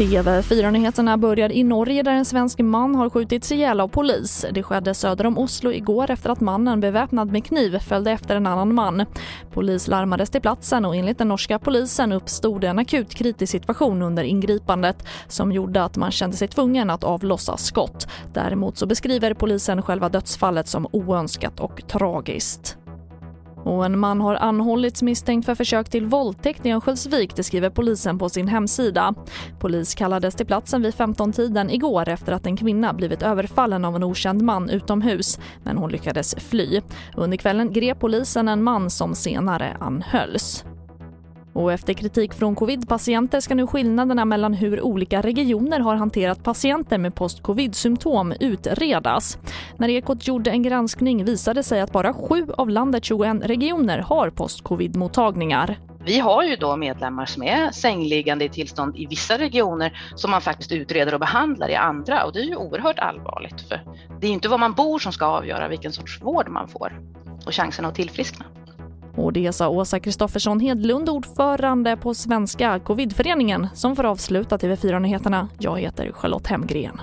TV4-nyheterna börjar i Norge där en svensk man har skjutits ihjäl av polis. Det skedde söder om Oslo igår efter att mannen beväpnad med kniv följde efter en annan man. Polis larmades till platsen och enligt den norska polisen uppstod en akut kritisk situation under ingripandet som gjorde att man kände sig tvungen att avlossa skott. Däremot så beskriver polisen själva dödsfallet som oönskat och tragiskt. Och en man har anhållits misstänkt för försök till våldtäkt i Örnsköldsvik, det skriver polisen på sin hemsida. Polis kallades till platsen vid 15-tiden igår efter att en kvinna blivit överfallen av en okänd man utomhus, men hon lyckades fly. Under kvällen grep polisen en man som senare anhölls. Och efter kritik från covid-patienter ska nu skillnaderna mellan hur olika regioner har hanterat patienter med post-covid-symptom utredas. När Ekot gjorde en granskning visade sig att bara sju av landets 21 regioner har post-covid-mottagningar. Vi har ju då medlemmar som är sängliggande i tillstånd i vissa regioner som man faktiskt utreder och behandlar i andra och det är ju oerhört allvarligt för det är inte var man bor som ska avgöra vilken sorts vård man får och chansen att tillfriskna. Och det sa Åsa Kristoffersson Hedlund, ordförande på Svenska covidföreningen som får avsluta TV4-nyheterna. Jag heter Charlotte Hemgren.